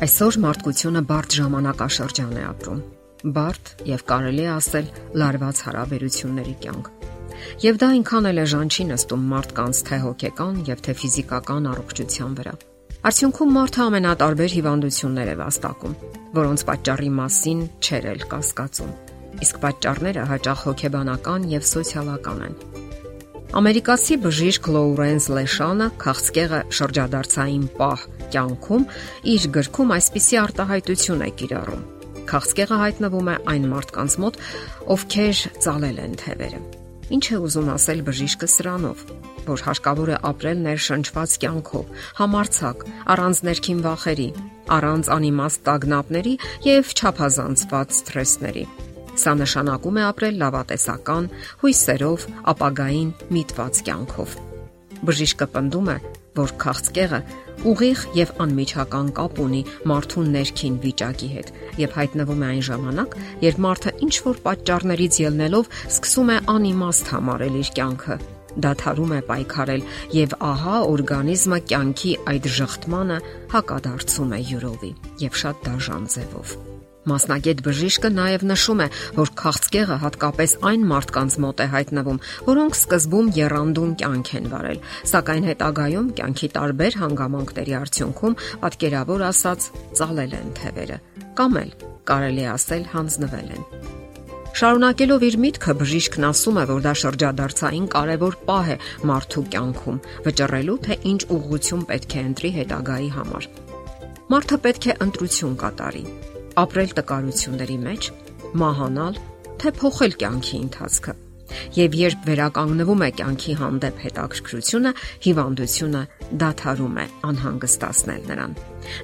Այսօր մարդկությունը բարդ ժամանակաշրջան է ապրում։ Բարդ եւ կարելի ասել լարված հարաբերությունների կյանք։ Եվ դա այնքան էլ էժան չի նստում մարդկանց թե հոգեկան եւ թե ֆիզիկական առողջության վրա։ Արդյունքում մարդը ամենատարբեր հիվանդություններ է վաստակում, որոնց պատճառի մասին չեր էլ կասկածում։ Իսկ պատճառները հաճախ հոգեբանական եւ սոցիալական են։ Ամերիկացի բժիշկ Լոուրենս Լեշանը քաղցկեղը շրջադարձային պահ կյանքում իր գրքում այսպիսի արտահայտություն է կիրառում։ Քաղցկեղը հայտնվում է այն մարդկանց մոտ, ովքեր ծալել են թևերը։ Ինչ է ուզում ասել բժիշկը սրանով, որ հարկավոր է ապրել ներշնչված կյանքով, համարցակ, առանց ներքին վախերի, առանց անիմաստ տագնապների եւ չափազանցված սթրեսների Սա նշանակում է ապրել լավատեսական, հույսերով, ապագային միտված կյանքով։ Բժիշկը պնդում է, որ քաղցկեղը ուղիղ եւ անմիջական կապ ունի մարդու ներքին վիճակի հետ եւ հայտնվում է այն ժամանակ, երբ մարդը ինչ որ պատճառներից ելնելով սկսում է անիմաստ համարել իր կյանքը դադարում է պայքարել եւ ահա օրգանիզմը կյանքի այդ ժխտմանը հակադարձում է յուրովի եւ շատ դաժան ձևով։ Մասնագետ բժիշկը նաև նշում է, որ քաղցկեղը հատկապես այն մարդկանց մոտ է հայտնվում, որոնք սկզբում երանդուն կյանք են վարել, սակայն հետագայում կյանքի տարբեր հանգամանքների արդյունքում պատկերավոր ասած ծալել են թևերը կամ էլ կարելի ասել հանձնվել են։ Շարունակելով իր միտքը բժիշկն ասում է, որ դա շրջադարձային կարևոր պահ է մարդու կյանքում, վճռելու թե ինչ ուղղություն պետք է ընտրի հետագայի համար։ Մարդը պետք է ընտրություն կատարի, ապրել տկարությունների մեջ, մահանալ, թե փոխել կյանքի ընթացքը։ Եվ երբ վերականգնվում է կյանքի հանդեպ հետաքրքրությունը, հիվանդությունը դադարում է անհանգստացնել նրան։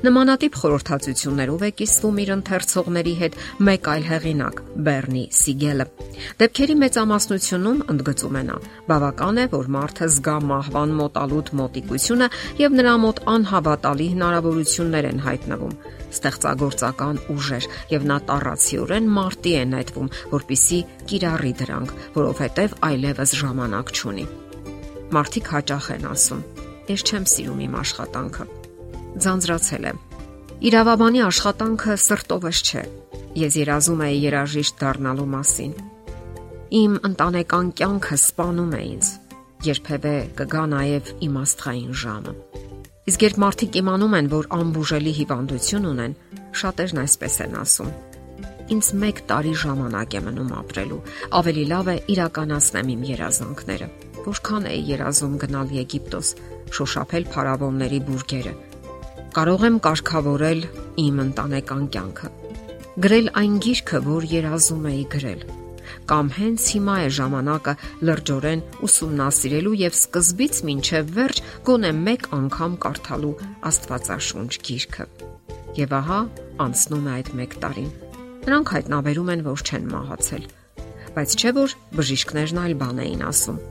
Նմանատիպ խորհրդածություններով է կիսվում իր ընթերցողների հետ մեկ այլ հեղինակ՝ Բեռնի Սիգելը։ Դեպքերի մեծամասնությունում ընդգծում է նա. բավական է, որ մարդը զգա մահվան մոտալուտ մոտիկությունը եւ նրա մոտ անհավատալի հնարավորություններ են հայտնվում ստեղծագործական ուժեր եւ նա տառացիորեն մարտի է նետվում, որpիսի կիրառի դրանք, որովհետեւ այլևս ժամանակ չունի։ Մարտիկ հաճախ են ասում. Ես չեմ սիրում իմ աշխատանքը ձանձրացել եմ։ Իրավաբանի աշխատանքը սրտովս չէ։ Ես երազում եի երաժիշտ դառնալու մասին։ Իմ ընտանեկան կյանքը սپانում է ինձ։ Երբևէ կգա նաև իմ աստղային ժամը։ Իսկ երբ մարդիկ իմանում են, որ անբուժելի հիվանդություն ունեն, շատերն այսպես են ասում. Ինձ 1 տարի ժամանակ է մնում ապրելու։ Ավելի լավ է իրականացնեմ իմ երազանքները։ Որքան էի երազում գնալ Եգիպտոս, շոշափել փարավոնների բուրգերը, Կարող եմ կարգավորել իմ ընտանեկան կյանքը։ Գրել այն գիրքը, որ երազում էի գրել կամ հենց հիմա է ժամանակը լրջորեն ուսումնասիրելու եւ սկզբից մինչեւ վերջ գոնե մեկ անգամ կարդալու Աստվածաշունչ գիրքը։ Եվ ահա անցնում է այդ 1 տարին։ Նրանք հայտնաբերում են, որ չեն մահացել։ Բայց չէ որ բժիշկներն այլ բան էին ասում։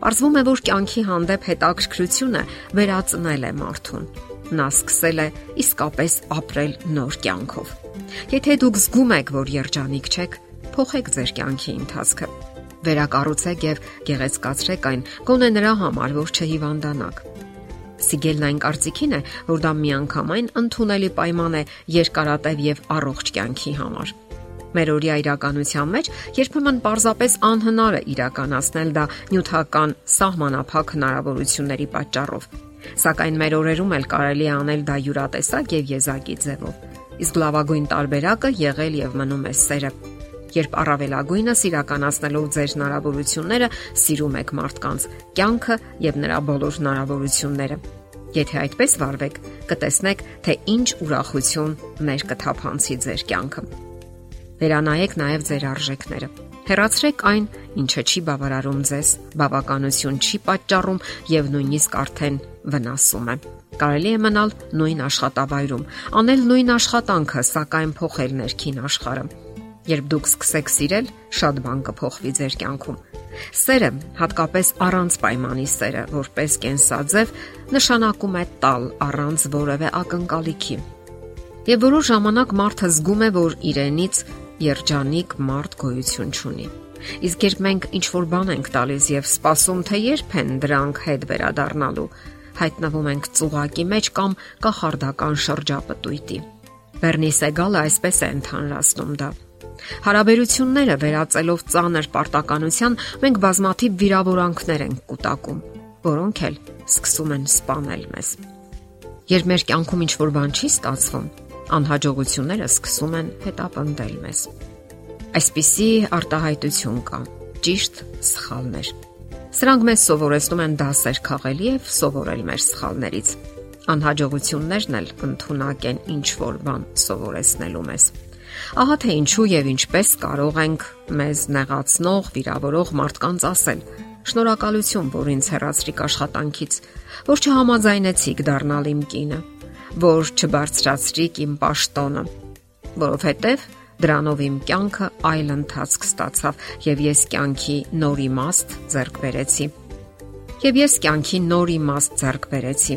Պարզվում է, որ կյանքի հանդեպ հետաքրքրությունը վերածնել է մարդուն։ Նա սկսել է իսկապես ապրել նոր կյանքով։ Եթե դուք զգում եք, որ երջանիկ չեք, փոխեք ձեր կյանքի ընթացքը։ Վերակառուցեք եւ գեղեցկացրեք այն գոնե նրա համար, որ չհիվանդանաք։ Սիգելն այն կարծիքին է, որ դա միանգամայն ընդունելի պայման է երկարատև եւ առողջ կյանքի համար։ Մեր օրյա իրականության մեջ երբեմն պարզապես անհնար է իրականացնել դա նյութական սահմանափակ հնարավորությունների պատճառով։ Սակայն մեր օրերում էլ կարելի է անել դա յուրատեսակ եւ եզակի ձևով։ Իսկ լավագույն տարբերակը եղել եւ մնում է սերը երբ առավելագույնս իրականացնելով ձեր հնարավորությունները սիրում եք մարդկանց կյանքը եւ նրա բոլոր հնարավորությունները։ Եթե այդպես վարվեք, կտեսնեք, թե ինչ ուրախություն ներ կթափանցի ձեր կյանքը։ Վերանայեք նաև ձեր արժեքները։ Հերացրեք այն, ինչը չի բավարարում ձեզ, բավականություն չի պատճառում եւ նույնիսկ արդեն վնասում է։ Կարելի է մնալ նույն աշխատավայրում, անել նույն աշխատանքը, սակայն փոխել ներքին աշխարհը Երբ դուք սկսեք սիրել, շատ բան կփոխվի ձեր կյանքում։ Սերը, հատկապես առանց պայմանի սերը, որպես կենսաձև, նշանակում է տալ առանց որևէ ակնկալիքի։ Եվ որոշ ժամանակ մարդը զգում է, որ իրենից երջանիկ մարդ գոյություն ունի։ Իսկ երբ մենք ինչ որ բան ենք տալիս եւ սպասում, թե երբ են դրանք հետ վերադառնալու, հայտնվում ենք ծուղակի մեջ կամ կախարդական շրջապտույտի։ Բեռնի Սեգալը այսպես է ընդհանրացնում դա։ Հարաբերությունները վերածելով ծանր պարտականության, մենք բազմաթիվ վիրավորանքներ ենք կուտակում, որոնք էլ սկսում են սپانել մեզ։ Երբ մեր կյանքում ինչ որ բան չի ստացվում, անհաջողությունները սկսում են հետապնդել մեզ։ Այսպիսի արտահայտություն կա՝ ճիշտ սխալներ։ Սրանք մեզ սովորեցնում են դասեր քաղել եւ սովորել մեր սխալներից։ Անհաջողություններն էլ ընդունակ են ինչ որ բան սովորեցնելու մեզ։ Ահա թե ինչու եւ ինչպես կարող ենք մեզ նեղացնող, վիրավորող մարդկանց ասել. Շնորհակալություն, որ ինձ հեռացրիք աշխատանքից, որ չհամաձայնեցիք դառնալ իմ կինը, որ չբարձրացրիք իմ պաշտոնը, որովհետեւ դրանով իմ կյանքը այլ ընթացք ստացավ եւ ես կյանքի նոր իմաստ ձեռք բերեցի։ Եվ ես կյանքի նոր իմաստ ձեռք բերեցի։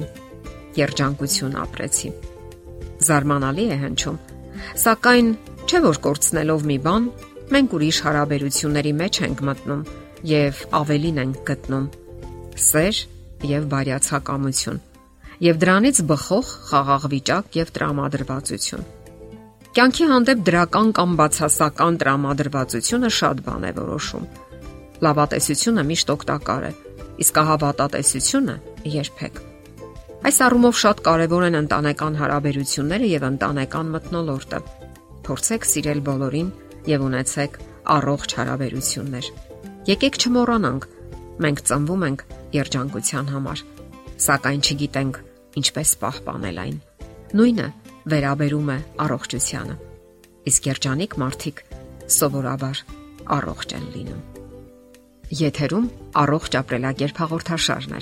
Երջանկություն ապրեցի։ Զարմանալի է հնչում, սակայն Չէ որ կորցնելով մի բան, մենք ուրիշ հարաբերությունների մեջ ենք մտնում եւ ավելին ենք գտնում՝ սեր եւ բարյացակամություն եւ դրանից բխող խաղաղ վիճակ եւ տրամադրվածություն։ Կյանքի հանդեպ դրական կամ բացասական տրամադրվածությունը շատ բան է որոշում։ Լավատեսությունը միշտ օգտակար է, իսկ հավատատեսությունը երբեք։ Այս առումով շատ կարևոր են ընտանեկան հարաբերությունները եւ ընտանեկան մթնոլորտը Փորձեք սիրել բոլորին եւ ունեցեք առողջ հարաբերություններ։ Եկեք չմոռանանք, մենք ծնվում ենք երջանկության համար, սակայն չգիտենք ինչպես պահպանել այն։ Նույնը վերաբերում է առողջությանը։ Իսկ երջանիկ մարդիկ սովորաբար առողջ են լինում։ Եթերում առողջ ապրելակերպ հաղորդաշարն է։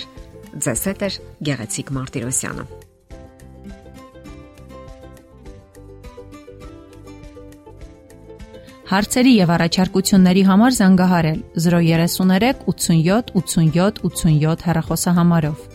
Ձեզ հետ է Գեղեցիկ Մարտիրոսյանը։ Հարցերի եւ առաջարկությունների համար զանգահարել 033 87 87 87 հեռախոսահամարով։